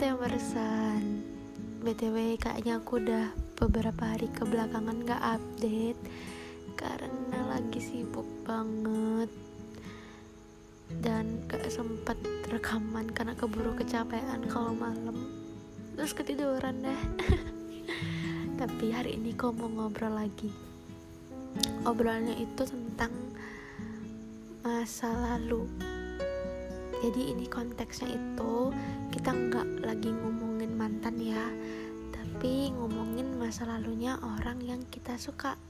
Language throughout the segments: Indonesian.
barusan btw kayaknya aku udah beberapa hari kebelakangan gak update karena lagi sibuk banget dan gak sempet rekaman karena keburu kecapean kalau malam. Terus ketiduran deh. Tapi hari ini kok mau ngobrol lagi. Obrolannya itu tentang masa lalu jadi ini konteksnya itu kita nggak lagi ngomongin mantan ya tapi ngomongin masa lalunya orang yang kita suka.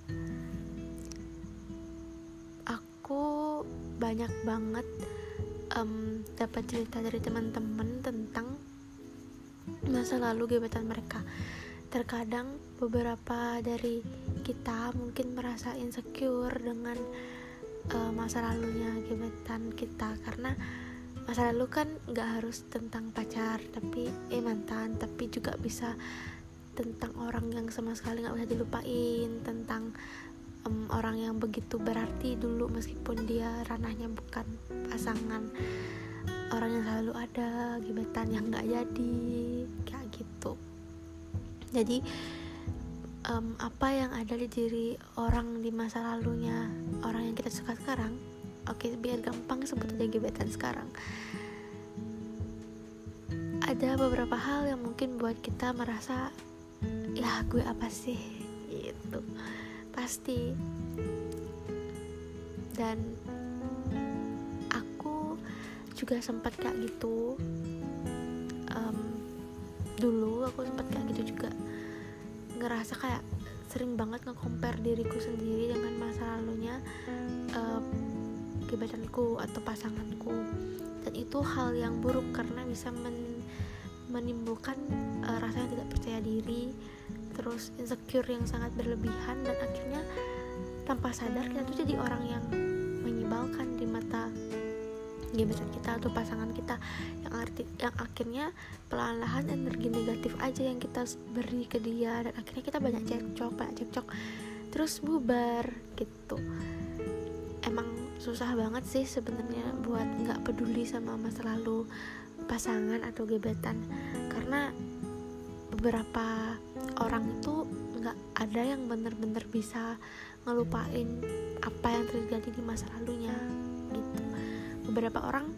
Aku banyak banget um, dapat cerita dari teman-teman tentang masa lalu gebetan mereka. Terkadang beberapa dari kita mungkin merasa insecure dengan uh, masa lalunya gebetan kita karena masa lalu kan nggak harus tentang pacar tapi eh mantan tapi juga bisa tentang orang yang sama sekali nggak bisa dilupain tentang um, orang yang begitu berarti dulu meskipun dia ranahnya bukan pasangan. Orang yang selalu ada gebetan yang nggak jadi kayak gitu. Jadi um, apa yang ada di diri orang di masa lalunya orang yang kita suka sekarang oke biar gampang sebut aja gebetan sekarang. Ada beberapa hal yang mungkin buat kita merasa ya gue apa sih? Gitu. Pasti. Dan aku juga sempat kayak gitu. Um, dulu aku sempat kayak gitu juga. Ngerasa kayak sering banget nge-compare diriku sendiri dengan masa lalunya. Um, gebetanku atau pasanganku. Dan itu hal yang buruk karena bisa men menimbulkan uh, rasa yang tidak percaya diri terus insecure yang sangat berlebihan dan akhirnya tanpa sadar kita tuh jadi orang yang menyebalkan di mata gebetan kita atau pasangan kita. Yang arti yang akhirnya pelan-lahan energi negatif aja yang kita beri ke dia dan akhirnya kita banyak cekcok banyak cekcok terus bubar gitu susah banget sih sebenarnya buat nggak peduli sama masa lalu pasangan atau gebetan. Karena beberapa orang itu nggak ada yang bener-bener bisa ngelupain apa yang terjadi di masa lalunya gitu. Beberapa orang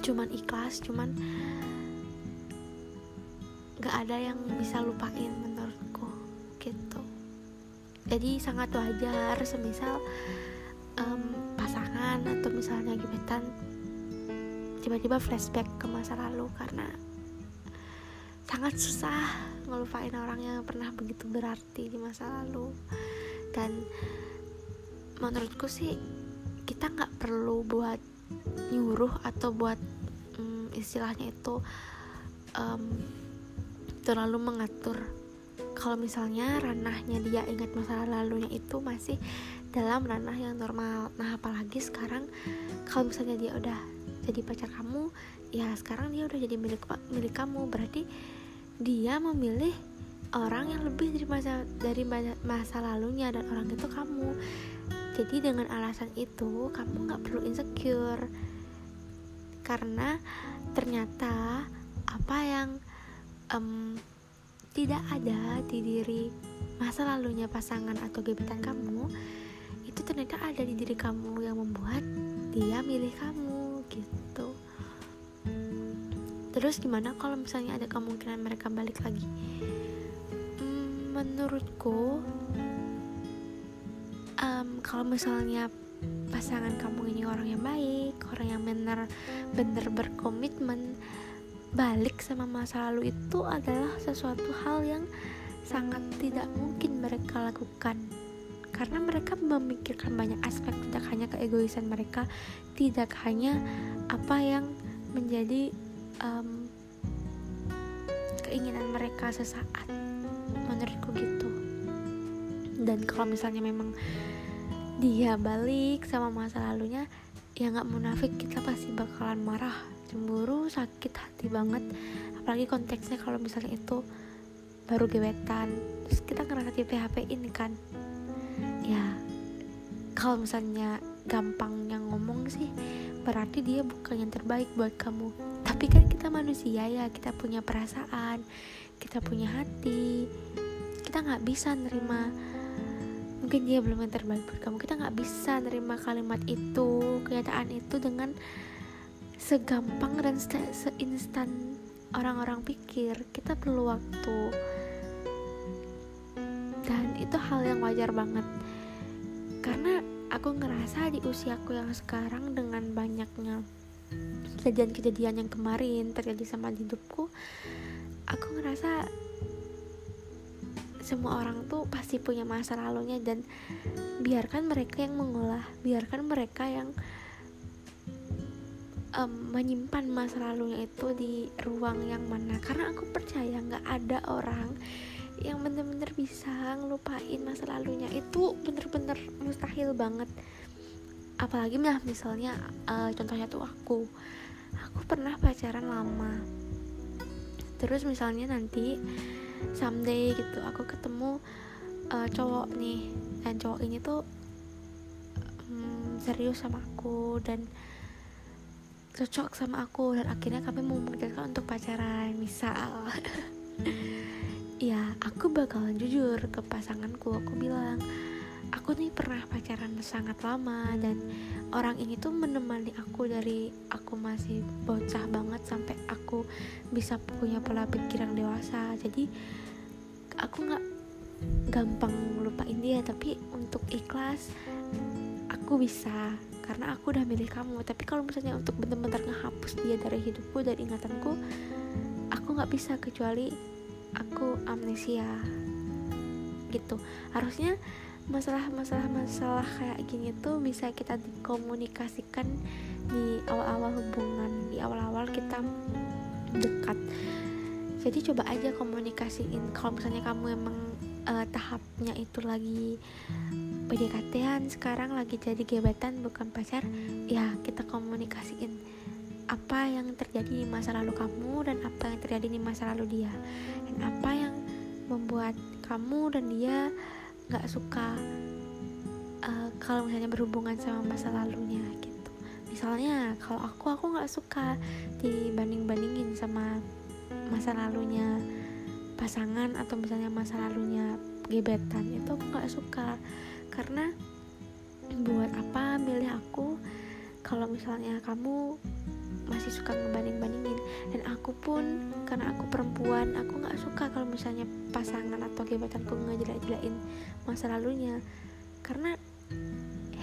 cuman ikhlas cuman nggak ada yang bisa lupain menurutku gitu. Jadi sangat wajar semisal atau misalnya gebetan tiba-tiba flashback ke masa lalu karena sangat susah ngelupain orang yang pernah begitu berarti di masa lalu. Dan menurutku sih kita nggak perlu buat nyuruh atau buat um, istilahnya itu um, terlalu mengatur. Kalau misalnya ranahnya dia ingat masa lalunya itu masih dalam ranah yang normal. Nah apalagi sekarang kalau misalnya dia udah jadi pacar kamu ya sekarang dia udah jadi milik milik kamu. Berarti dia memilih orang yang lebih dari masa dari masa lalunya dan orang itu kamu. Jadi dengan alasan itu kamu nggak perlu insecure. Karena ternyata apa yang um, tidak ada di diri masa lalunya pasangan atau gebetan kamu itu ternyata ada di diri kamu yang membuat dia milih kamu gitu. Terus gimana kalau misalnya ada kemungkinan mereka balik lagi? Hmm, menurutku um, kalau misalnya pasangan kamu ini orang yang baik orang yang benar benar berkomitmen balik sama masa lalu itu adalah sesuatu hal yang sangat tidak mungkin mereka lakukan karena mereka memikirkan banyak aspek tidak hanya keegoisan mereka tidak hanya apa yang menjadi um, keinginan mereka sesaat menurutku gitu. Dan kalau misalnya memang dia balik sama masa lalunya ya nggak munafik kita pasti bakalan marah cemburu sakit hati banget. Apalagi konteksnya kalau misalnya itu baru gebetan terus kita ngerasa di PHP ini kan ya kalau misalnya gampang yang ngomong sih berarti dia bukan yang terbaik buat kamu. Tapi kan kita manusia ya kita punya perasaan kita punya hati. Kita nggak bisa nerima mungkin dia belum yang terbaik buat kamu. Kita nggak bisa nerima kalimat itu kenyataan itu dengan segampang dan se seinstan orang-orang pikir. Kita perlu waktu. Dan itu hal yang wajar banget karena aku ngerasa di usiaku yang sekarang dengan banyaknya kejadian-kejadian yang kemarin terjadi sama hidupku aku ngerasa semua orang tuh pasti punya masa lalunya dan biarkan mereka yang mengolah biarkan mereka yang um, menyimpan masa lalunya itu di ruang yang mana. Karena aku percaya nggak ada orang yang bener-bener bisa ngelupain masa lalunya itu bener-bener mustahil banget. Apalagi nah misalnya uh, contohnya tuh aku. Aku pernah pacaran lama. Terus misalnya nanti someday gitu aku ketemu uh, cowok nih dan cowok ini tuh um, serius sama aku dan cocok sama aku dan akhirnya kami memutuskan untuk pacaran misal aku bakalan jujur ke pasanganku aku bilang aku nih pernah pacaran sangat lama dan orang ini tuh menemani aku dari aku masih bocah banget sampai aku bisa punya pola pikir dewasa. Jadi aku nggak gampang lupain dia tapi untuk ikhlas aku bisa karena aku udah milih kamu. Tapi kalau misalnya untuk bener-bener ngehapus dia dari hidupku dan ingatanku aku nggak bisa kecuali aku amnesia. Gitu. Harusnya masalah-masalah masalah kayak gini tuh bisa kita dikomunikasikan di awal-awal hubungan di awal-awal kita dekat. Jadi coba aja komunikasiin. Kalau misalnya kamu emang uh, tahapnya itu lagi PDKT-an sekarang lagi jadi gebetan bukan pacar ya kita komunikasiin apa yang terjadi di masa lalu kamu dan apa yang terjadi di masa lalu dia. Dan apa yang membuat kamu dan dia nggak suka uh, kalau misalnya berhubungan sama masa lalunya gitu. Misalnya kalau aku aku nggak suka dibanding bandingin sama masa lalunya pasangan atau misalnya masa lalunya gebetan itu aku nggak suka. Karena buat apa milih aku kalau misalnya kamu masih suka ngebanding-bandingin. Dan aku pun karena aku perempuan aku nggak suka kalau misalnya pasangan atau gebetanku ngejelek-jelekin masa lalunya. Karena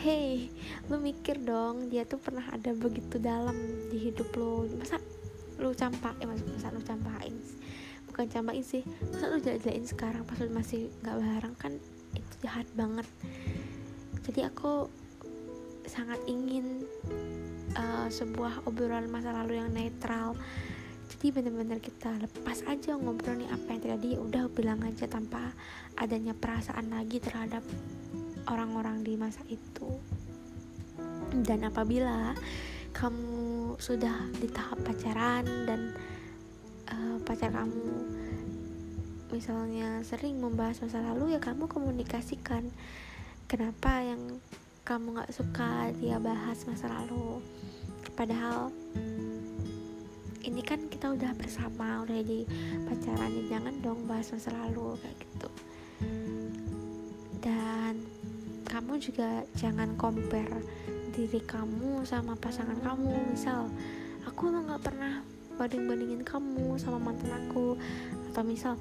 hey lu mikir dong dia tuh pernah ada begitu dalam di hidup lo masa lu campak eh masa, masa lu campakin bukan campakin sih masa lu jelek-jelekin sekarang pas lu masih nggak bareng kan itu jahat banget. Jadi aku sangat ingin uh, sebuah obrolan masa lalu yang netral. Jadi benar-benar kita lepas aja ngobrol nih apa yang terjadi udah bilang aja tanpa adanya perasaan lagi terhadap orang-orang di masa itu. Dan apabila kamu sudah di tahap pacaran dan uh, pacar kamu misalnya sering membahas masa lalu ya kamu komunikasikan kenapa yang kamu nggak suka dia bahas masa lalu. Padahal ini kan kita udah bersama udah jadi pacaran ya jangan dong bahas masa lalu kayak gitu. Dan kamu juga jangan compare diri kamu sama pasangan kamu. Misal aku lo nggak pernah banding bandingin kamu sama mantan aku. Atau misal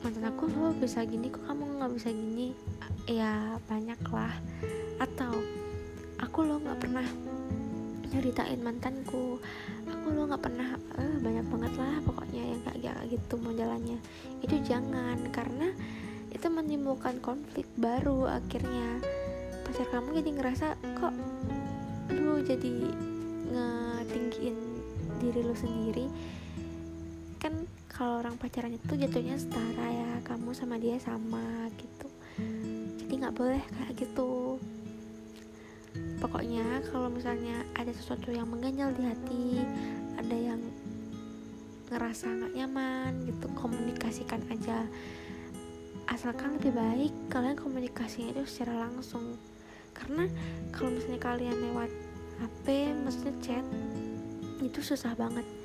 mantan aku lo bisa gini kok kamu nggak bisa gini? Ya banyak lah. Atau aku lo nggak pernah nyeritain mantanku. Aku lo nggak pernah eh, banyak banget lah pokoknya yang kayak gitu modelannya itu jangan karena itu menimbulkan konflik baru akhirnya. Pacar kamu jadi ngerasa kok lu jadi ngetinggiin diri lu sendiri? Kan kalau orang pacaran itu jatuhnya setara ya kamu sama dia sama gitu. Jadi nggak boleh kayak gitu. Pokoknya kalau misalnya ada sesuatu yang mengganjal di hati ada yang ngerasa nggak nyaman gitu komunikasikan aja. Asalkan lebih baik kalian komunikasinya itu secara langsung. Karena kalau misalnya kalian lewat HP maksudnya chat itu susah banget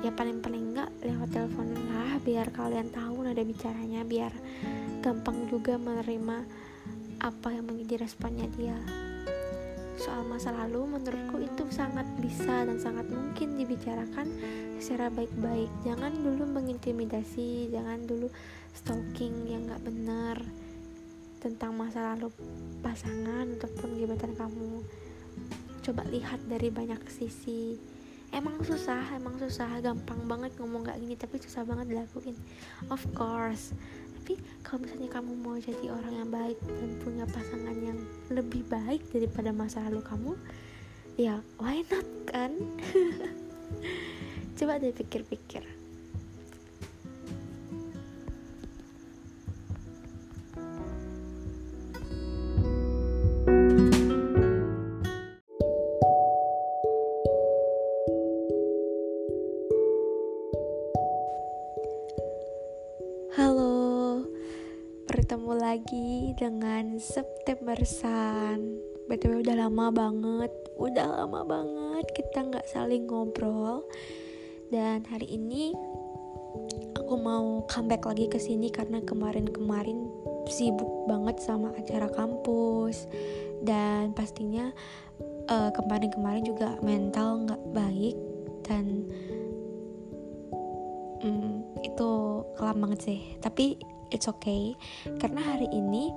ya paling-paling enggak lewat telepon lah biar kalian tahu nada bicaranya biar gampang juga menerima apa yang menjadi responnya dia. Soal masa lalu menurutku itu sangat bisa dan sangat mungkin dibicarakan secara baik-baik. Jangan dulu mengintimidasi jangan dulu stalking yang nggak benar tentang masa lalu pasangan ataupun gebetan kamu. Coba lihat dari banyak sisi emang susah emang susah. Gampang banget ngomong kayak gini tapi susah banget dilakuin. Of course. Tapi kalau misalnya kamu mau jadi orang yang baik dan punya pasangan yang lebih baik daripada masa lalu kamu ya why not kan? Coba deh pikir-pikir lagi dengan September Sun. BTW udah lama banget Udah lama banget kita nggak saling ngobrol. Dan hari ini Aku mau comeback lagi ke sini Karena kemarin-kemarin sibuk banget sama acara kampus. Dan pastinya uh, kemarin-kemarin juga mental nggak baik Dan um, itu kelam banget sih. Tapi it's okay karena hari ini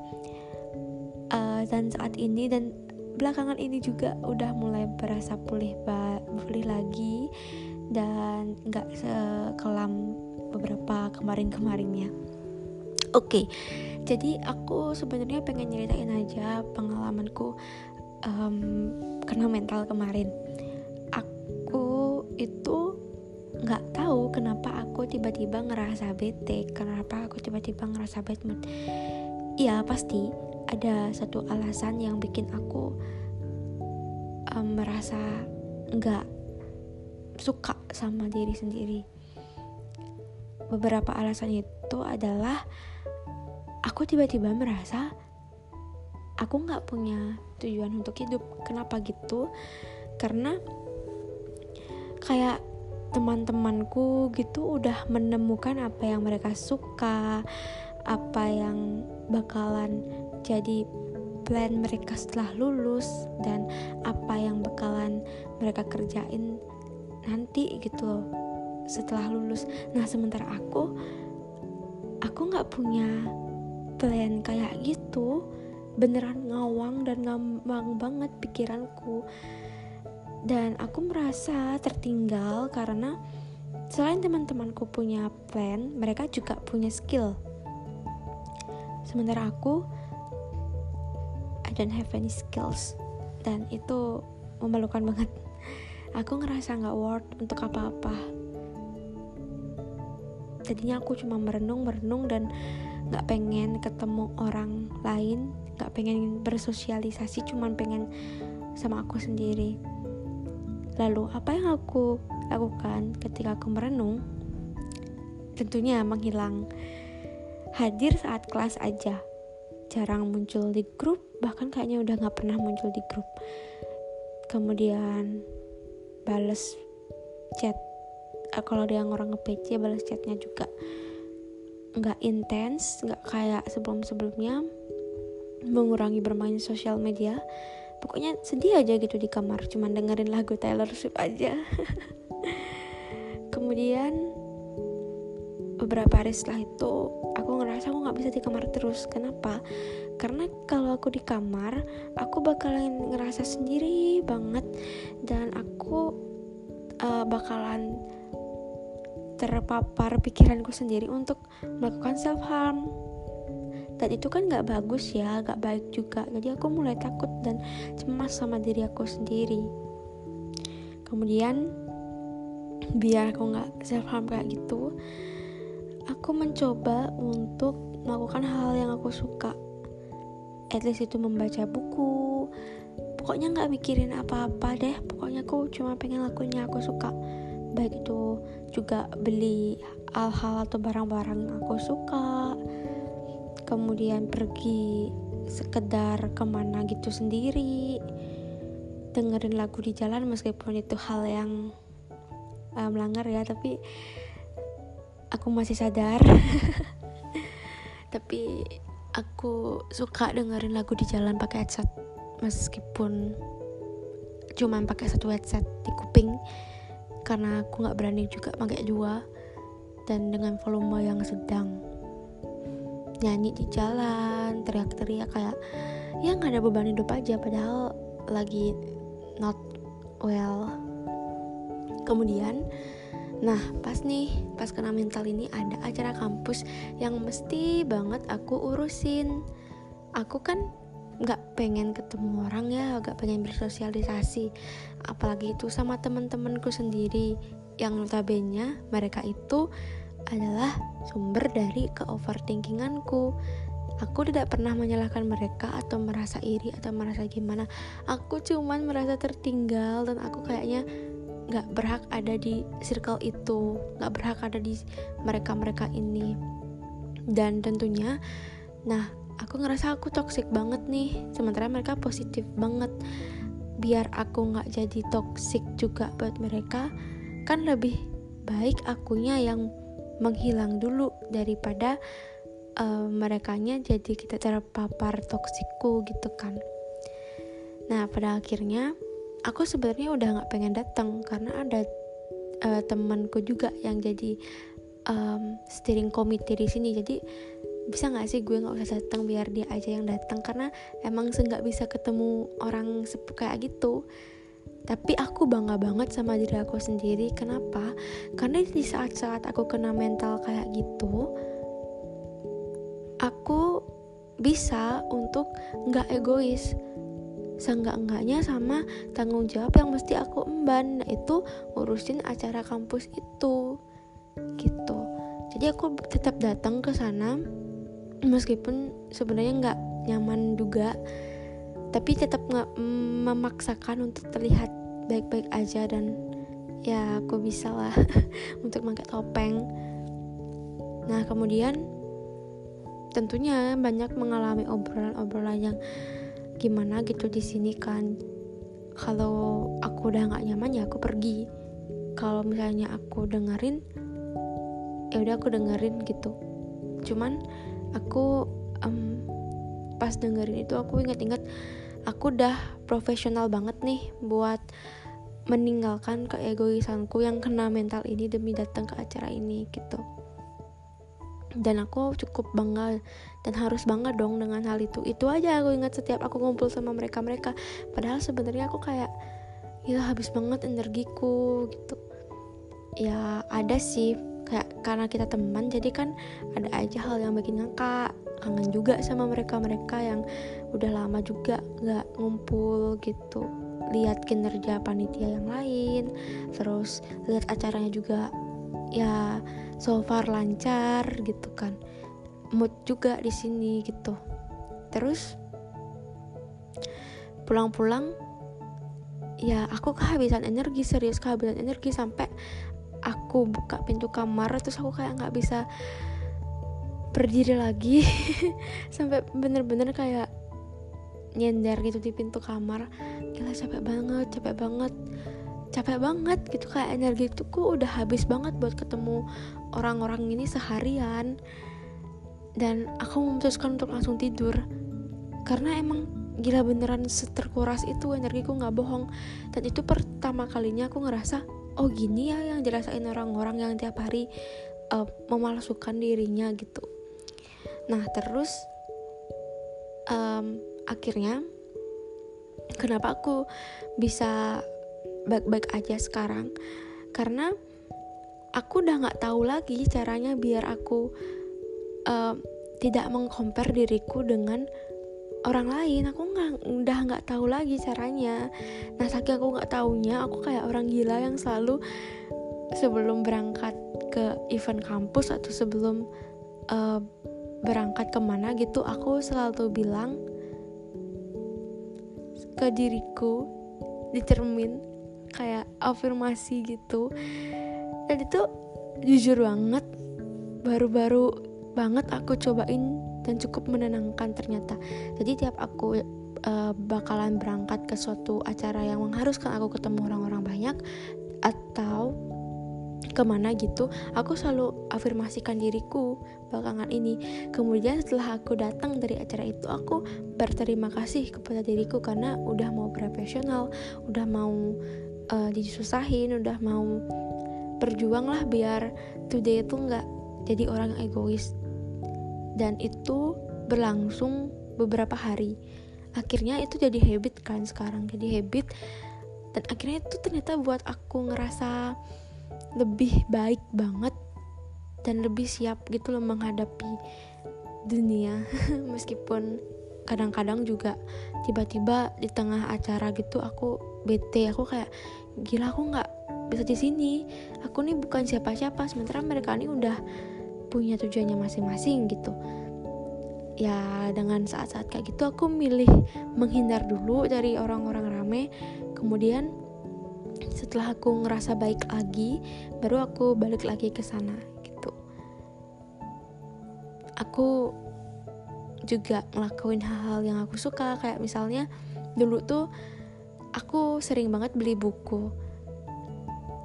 uh, dan saat ini dan belakangan ini juga udah mulai berasa pulih pulih lagi dan nggak sekelam beberapa kemarin-kemarinnya. Oke, okay, jadi aku sebenarnya pengen nyeritain aja pengalamanku um, kena mental kemarin. Aku itu nggak tahu kenapa aku tiba-tiba ngerasa bete kenapa aku tiba-tiba ngerasa bad mood. Ya pasti ada satu alasan yang bikin aku um, merasa nggak suka sama diri sendiri. Beberapa alasan itu adalah aku tiba-tiba merasa aku nggak punya tujuan untuk hidup. Kenapa gitu? Karena kayak teman-temanku gitu udah menemukan apa yang mereka suka apa yang bakalan jadi plan mereka setelah lulus dan apa yang bakalan mereka kerjain nanti gitu loh setelah lulus. Nah sementara aku aku nggak punya plan kayak gitu. Beneran ngawang dan ngambang banget pikiranku dan aku merasa tertinggal karena selain teman-temanku punya plan, mereka juga punya skill. Sementara aku I don't have any skills dan itu memalukan banget. Aku ngerasa nggak worth untuk apa-apa. Jadinya aku cuma merenung merenung dan nggak pengen ketemu orang lain, nggak pengen bersosialisasi, cuman pengen sama aku sendiri Lalu, apa yang aku lakukan ketika aku merenung? Tentunya menghilang. Hadir saat kelas aja. Jarang muncul di grup, bahkan kayaknya udah gak pernah muncul di grup. Kemudian bales chat. Eh, kalau dia orang nge-PC, balas chatnya juga nggak intens, nggak kayak sebelum-sebelumnya. Mengurangi bermain sosial media pokoknya sedih aja gitu di kamar cuman dengerin lagu Taylor Swift aja. Kemudian beberapa hari setelah itu aku ngerasa aku nggak bisa di kamar terus. Kenapa? Karena kalau aku di kamar aku bakalan ngerasa sendiri banget. Dan aku uh, bakalan terpapar pikiranku sendiri untuk melakukan self harm dan itu kan gak bagus ya gak baik juga. Jadi aku mulai takut dan cemas sama diri aku sendiri. Kemudian biar aku gak self harm kayak gitu aku mencoba untuk melakukan hal yang aku suka. At least itu membaca buku. Pokoknya nggak mikirin apa-apa deh. Pokoknya aku cuma pengen lakuin yang aku suka. Baik itu juga beli hal-hal atau barang-barang yang aku suka kemudian pergi sekedar ke mana gitu sendiri dengerin lagu di jalan meskipun itu hal yang uh, melanggar ya tapi aku masih sadar. Tapi aku suka dengerin lagu di jalan pakai headset meskipun cuman pakai satu headset di kuping karena aku nggak berani juga pakai dua dan dengan volume yang sedang nyanyi di jalan teriak-teriak kayak ya nggak ada beban hidup aja padahal lagi not well. Kemudian nah pas nih pas kena mental ini ada acara kampus yang mesti banget aku urusin. Aku kan nggak pengen ketemu orang ya nggak pengen bersosialisasi. Apalagi itu sama teman-temanku sendiri yang notabene mereka itu adalah sumber dari ke overthinkinganku aku tidak pernah menyalahkan mereka atau merasa iri atau merasa gimana. Aku cuman merasa tertinggal dan aku kayaknya nggak berhak ada di circle itu nggak berhak ada di mereka mereka ini. Dan tentunya nah aku ngerasa aku toxic banget nih. Sementara mereka positif banget. Biar aku nggak jadi toxic juga buat mereka kan lebih baik akunya yang menghilang dulu daripada uh, merekanya jadi kita terpapar toksikku gitu kan. Nah pada akhirnya aku sebenarnya udah nggak pengen datang karena ada uh, temanku juga yang jadi um, steering committee di sini. Jadi bisa nggak sih gue nggak usah datang biar dia aja yang datang karena emang nggak bisa ketemu orang kayak gitu tapi aku bangga banget sama diri aku sendiri. Kenapa? Karena di saat-saat aku kena mental kayak gitu aku bisa untuk nggak egois. Seenggak-enggaknya sama tanggung jawab yang mesti aku emban itu urusin acara kampus itu gitu. Jadi aku tetap datang ke sana meskipun sebenarnya nggak nyaman juga tapi tetap nggak memaksakan untuk terlihat baik-baik aja dan ya aku bisa lah untuk pakai topeng. Nah kemudian tentunya banyak mengalami obrolan-obrolan yang gimana gitu di sini kan. Kalau aku udah nggak nyaman ya aku pergi. Kalau misalnya aku dengerin ya udah aku dengerin gitu. Cuman aku um, pas dengerin itu aku inget-inget aku udah profesional banget nih buat meninggalkan keegoisanku yang kena mental ini demi datang ke acara ini gitu. Dan aku cukup bangga dan harus bangga dong dengan hal itu. Itu aja aku ingat setiap aku ngumpul sama mereka mereka padahal sebenarnya aku kayak ya habis banget energiku gitu. Ya ada sih kayak karena kita teman jadi kan ada aja hal yang bikin ngakak kangen juga sama mereka mereka yang udah lama juga nggak ngumpul gitu. Lihat kinerja panitia yang lain terus lihat acaranya juga ya so far lancar gitu kan. Mood juga di sini gitu. Terus pulang-pulang ya aku kehabisan energi serius kehabisan energi sampai aku buka pintu kamar terus aku kayak nggak bisa berdiri lagi sampai bener-bener kayak nyender gitu di pintu kamar. Gila capek banget capek banget capek banget gitu. Kayak energi itu ku udah habis banget buat ketemu orang-orang ini seharian. Dan aku memutuskan untuk langsung tidur. Karena emang gila beneran terkuras itu energiku nggak bohong. Dan itu pertama kalinya aku ngerasa oh gini ya yang dirasain orang-orang yang tiap hari uh, memalsukan dirinya gitu nah terus um, akhirnya kenapa aku bisa baik-baik aja sekarang? Karena aku udah nggak tahu lagi caranya biar aku uh, tidak mengcompare diriku dengan orang lain. Aku nggak udah nggak tahu lagi caranya. Nah saking aku nggak taunya aku kayak orang gila yang selalu sebelum berangkat ke event kampus atau sebelum uh, berangkat ke mana gitu aku selalu bilang ke diriku di cermin kayak afirmasi gitu. Dan itu jujur banget baru-baru banget aku cobain dan cukup menenangkan ternyata. Jadi tiap aku uh, bakalan berangkat ke suatu acara yang mengharuskan aku ketemu orang-orang banyak atau ke mana gitu aku selalu afirmasikan diriku belakangan ini. Kemudian setelah aku datang dari acara itu aku berterima kasih kepada diriku karena udah mau profesional udah mau uh, disusahin udah mau berjuang lah biar today itu nggak jadi orang yang egois. Dan itu berlangsung beberapa hari. Akhirnya itu jadi habit kan sekarang jadi habit. Dan akhirnya itu ternyata buat aku ngerasa lebih baik banget dan lebih siap gitu loh menghadapi dunia. Meskipun kadang-kadang juga tiba-tiba di tengah acara gitu aku bete aku kayak gila aku nggak bisa di sini. Aku nih bukan siapa-siapa sementara mereka ini udah punya tujuannya masing-masing gitu. Ya dengan saat-saat kayak gitu aku milih menghindar dulu dari orang-orang rame. Kemudian setelah aku ngerasa baik lagi baru aku balik lagi ke sana gitu. Aku juga ngelakuin hal-hal yang aku suka kayak misalnya dulu tuh aku sering banget beli buku.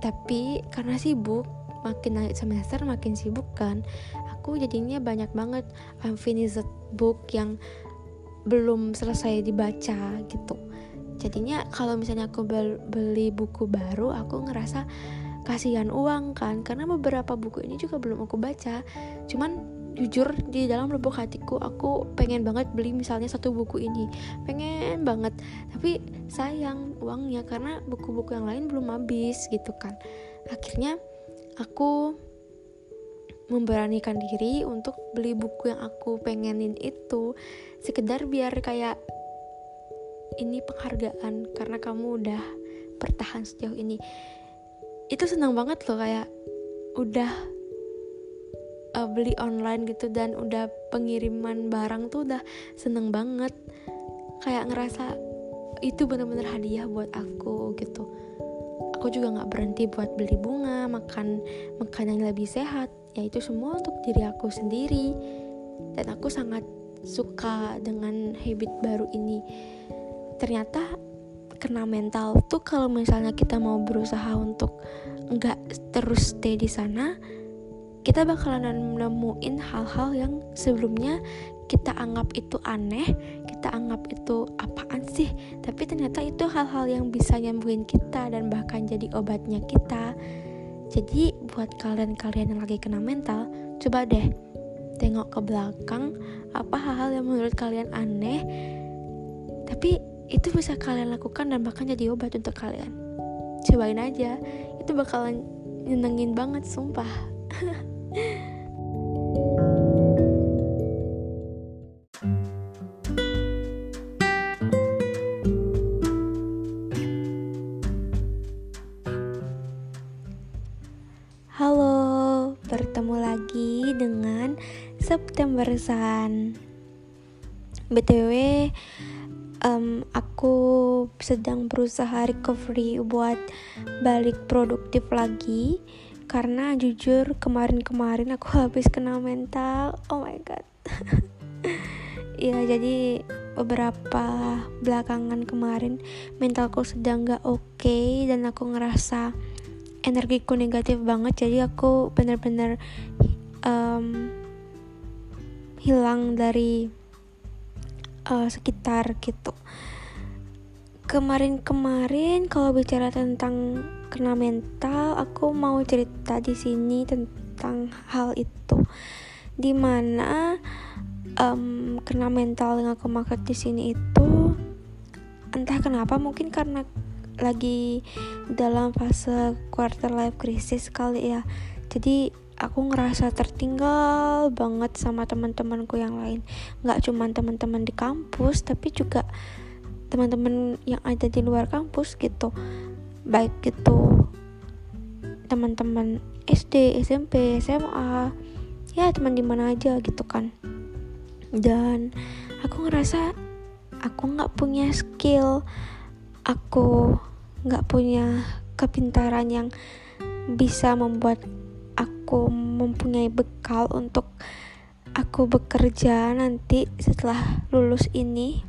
Tapi karena sibuk makin naik semester makin sibuk kan aku jadinya banyak banget unfinished book yang belum selesai dibaca gitu jadinya kalau misalnya aku beli buku baru aku ngerasa kasihan uang kan. Karena beberapa buku ini juga belum aku baca. Cuman jujur di dalam lubuk hatiku aku pengen banget beli misalnya satu buku ini. Pengen banget. Tapi sayang uangnya karena buku-buku yang lain belum habis gitu kan. Akhirnya aku memberanikan diri untuk beli buku yang aku pengenin itu. Sekedar biar kayak ini penghargaan karena kamu udah bertahan sejauh ini. Itu senang banget loh kayak udah uh, beli online gitu dan udah pengiriman barang tuh udah seneng banget. Kayak ngerasa itu bener-bener hadiah buat aku gitu. Aku juga nggak berhenti buat beli bunga makan makanan yang lebih sehat. Ya itu semua untuk diri aku sendiri. Dan aku sangat suka dengan habit baru ini ternyata kena mental tuh kalau misalnya kita mau berusaha untuk nggak terus stay di sana kita bakalan nemuin hal-hal yang sebelumnya kita anggap itu aneh, kita anggap itu apaan sih, tapi ternyata itu hal-hal yang bisa nyembuhin kita dan bahkan jadi obatnya kita. Jadi buat kalian-kalian yang lagi kena mental, coba deh tengok ke belakang apa hal-hal yang menurut kalian aneh, tapi itu bisa kalian lakukan dan bahkan jadi obat untuk kalian. Cobain aja. Itu bakalan nyenengin banget sumpah. Halo, bertemu lagi dengan September Sun. BTW, um, aku sedang berusaha recovery buat balik produktif lagi karena jujur kemarin-kemarin aku habis kena mental. Oh my god. Ya jadi beberapa belakangan kemarin mentalku sedang gak oke okay, dan aku ngerasa energiku negatif banget. Jadi aku bener-bener um, hilang dari uh, sekitar gitu. Kemarin-kemarin kalau bicara tentang kena mental aku mau cerita di sini tentang hal itu. Di mana um, kena mental yang aku maksud di sini itu entah kenapa mungkin karena lagi dalam fase quarter life crisis kali ya. Jadi aku ngerasa tertinggal banget sama teman-temanku yang lain. Nggak cuma teman-teman di kampus tapi juga teman-teman yang ada di luar kampus gitu. Baik itu teman-teman SD, SMP, SMA ya teman di mana aja gitu kan. Dan aku ngerasa aku nggak punya skill aku nggak punya kepintaran yang bisa membuat aku mempunyai bekal untuk aku bekerja nanti setelah lulus ini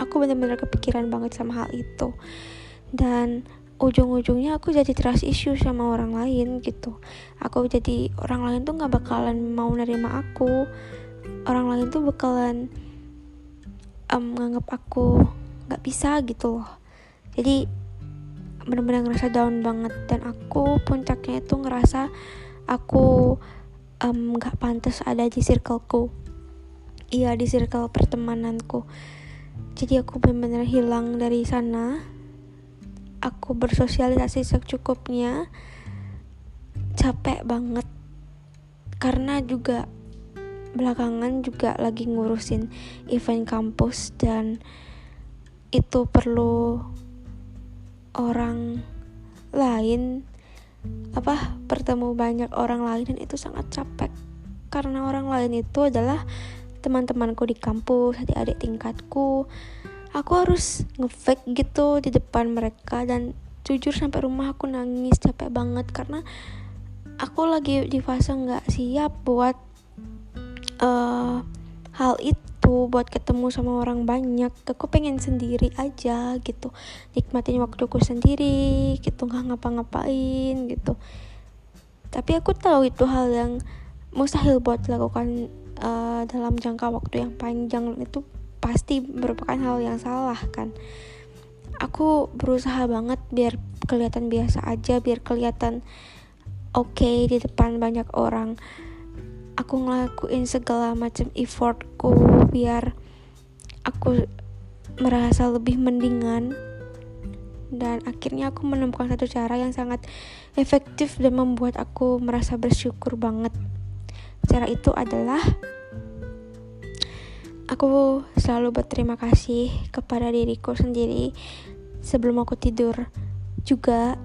aku benar-benar kepikiran banget sama hal itu. Dan ujung-ujungnya aku jadi trust issue sama orang lain gitu. Aku jadi orang lain tuh nggak bakalan mau nerima aku. Orang lain tuh bakalan um, nganggap aku nggak bisa gitu loh. Jadi benar-benar ngerasa down banget. Dan aku puncaknya itu ngerasa aku um, pantas ada di circleku. Iya di circle pertemananku. Jadi aku benar-benar hilang dari sana. Aku bersosialisasi secukupnya. Capek banget. Karena juga belakangan juga lagi ngurusin event kampus dan itu perlu orang lain apa bertemu banyak orang lain dan itu sangat capek. Karena orang lain itu adalah teman-temanku di kampus adik-adik tingkatku. Aku harus ngefake gitu di depan mereka dan jujur sampai rumah aku nangis capek banget karena aku lagi di fase nggak siap buat uh, hal itu buat ketemu sama orang banyak. Aku pengen sendiri aja gitu nikmatin waktuku sendiri gitu nggak ngapa-ngapain gitu. Tapi aku tahu itu hal yang mustahil buat dilakukan uh, dalam jangka waktu yang panjang. Itu pasti merupakan hal yang salah kan. Aku berusaha banget biar kelihatan biasa aja biar kelihatan oke okay di depan banyak orang aku ngelakuin segala macam effortku biar aku merasa lebih mendingan dan akhirnya aku menemukan satu cara yang sangat efektif dan membuat aku merasa bersyukur banget cara itu adalah Aku selalu berterima kasih kepada diriku sendiri sebelum aku tidur. Juga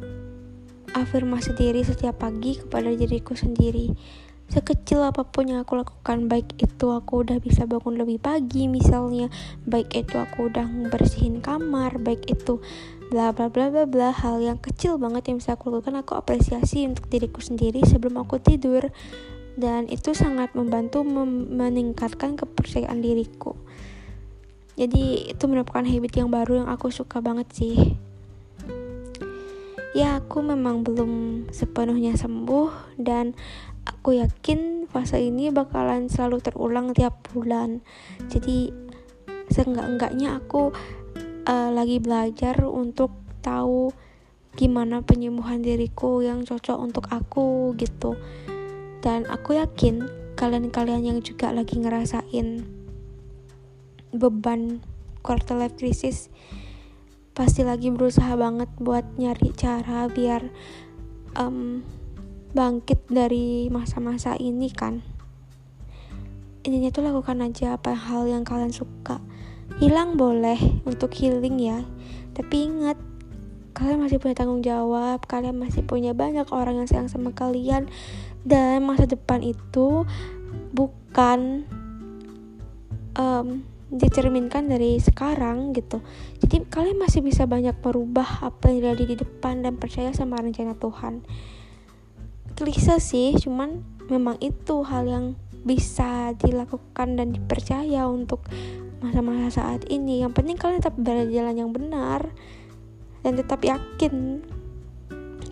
afirmasi diri setiap pagi kepada diriku sendiri. Sekecil apa pun yang aku lakukan, baik itu aku udah bisa bangun lebih pagi misalnya, baik itu aku udah bersihin kamar, baik itu bla bla bla bla bla hal yang kecil banget yang bisa aku lakukan aku apresiasi untuk diriku sendiri sebelum aku tidur. Dan itu sangat membantu mem meningkatkan kepercayaan diriku. Jadi itu merupakan habit yang baru yang aku suka banget sih. Ya aku memang belum sepenuhnya sembuh dan aku yakin fase ini bakalan selalu terulang tiap bulan. Jadi seenggak-enggaknya aku uh, lagi belajar untuk tahu gimana penyembuhan diriku yang cocok untuk aku gitu. Dan aku yakin kalian-kalian yang juga lagi ngerasain beban quarter life crisis pasti lagi berusaha banget buat nyari cara biar um, bangkit dari masa-masa ini kan? Intinya tuh lakukan aja apa hal yang kalian suka. Hilang boleh untuk healing ya tapi ingat kalian masih punya tanggung jawab kalian masih punya banyak orang yang sayang sama kalian dan masa depan itu bukan um, dicerminkan dari sekarang gitu. Jadi kalian masih bisa banyak merubah apa yang terjadi di depan dan percaya sama rencana Tuhan klise sih cuman memang itu hal yang bisa dilakukan dan dipercaya untuk masa-masa saat ini. Yang penting kalian tetap berjalan yang benar dan tetap yakin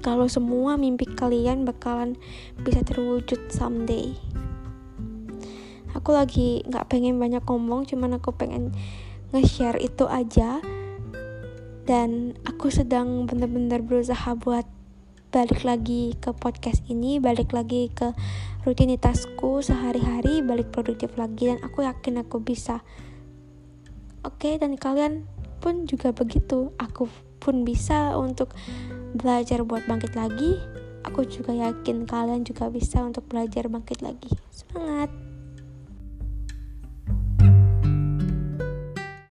kalau semua mimpi kalian bakalan bisa terwujud someday. Aku lagi nggak pengen banyak ngomong cuman aku pengen nge-share itu aja. Dan aku sedang bener-bener berusaha buat balik lagi ke podcast ini balik lagi ke rutinitasku sehari-hari balik produktif lagi dan aku yakin aku bisa oke okay, dan kalian pun juga begitu aku pun bisa untuk belajar buat bangkit lagi, aku juga yakin kalian juga bisa untuk belajar bangkit lagi. Semangat!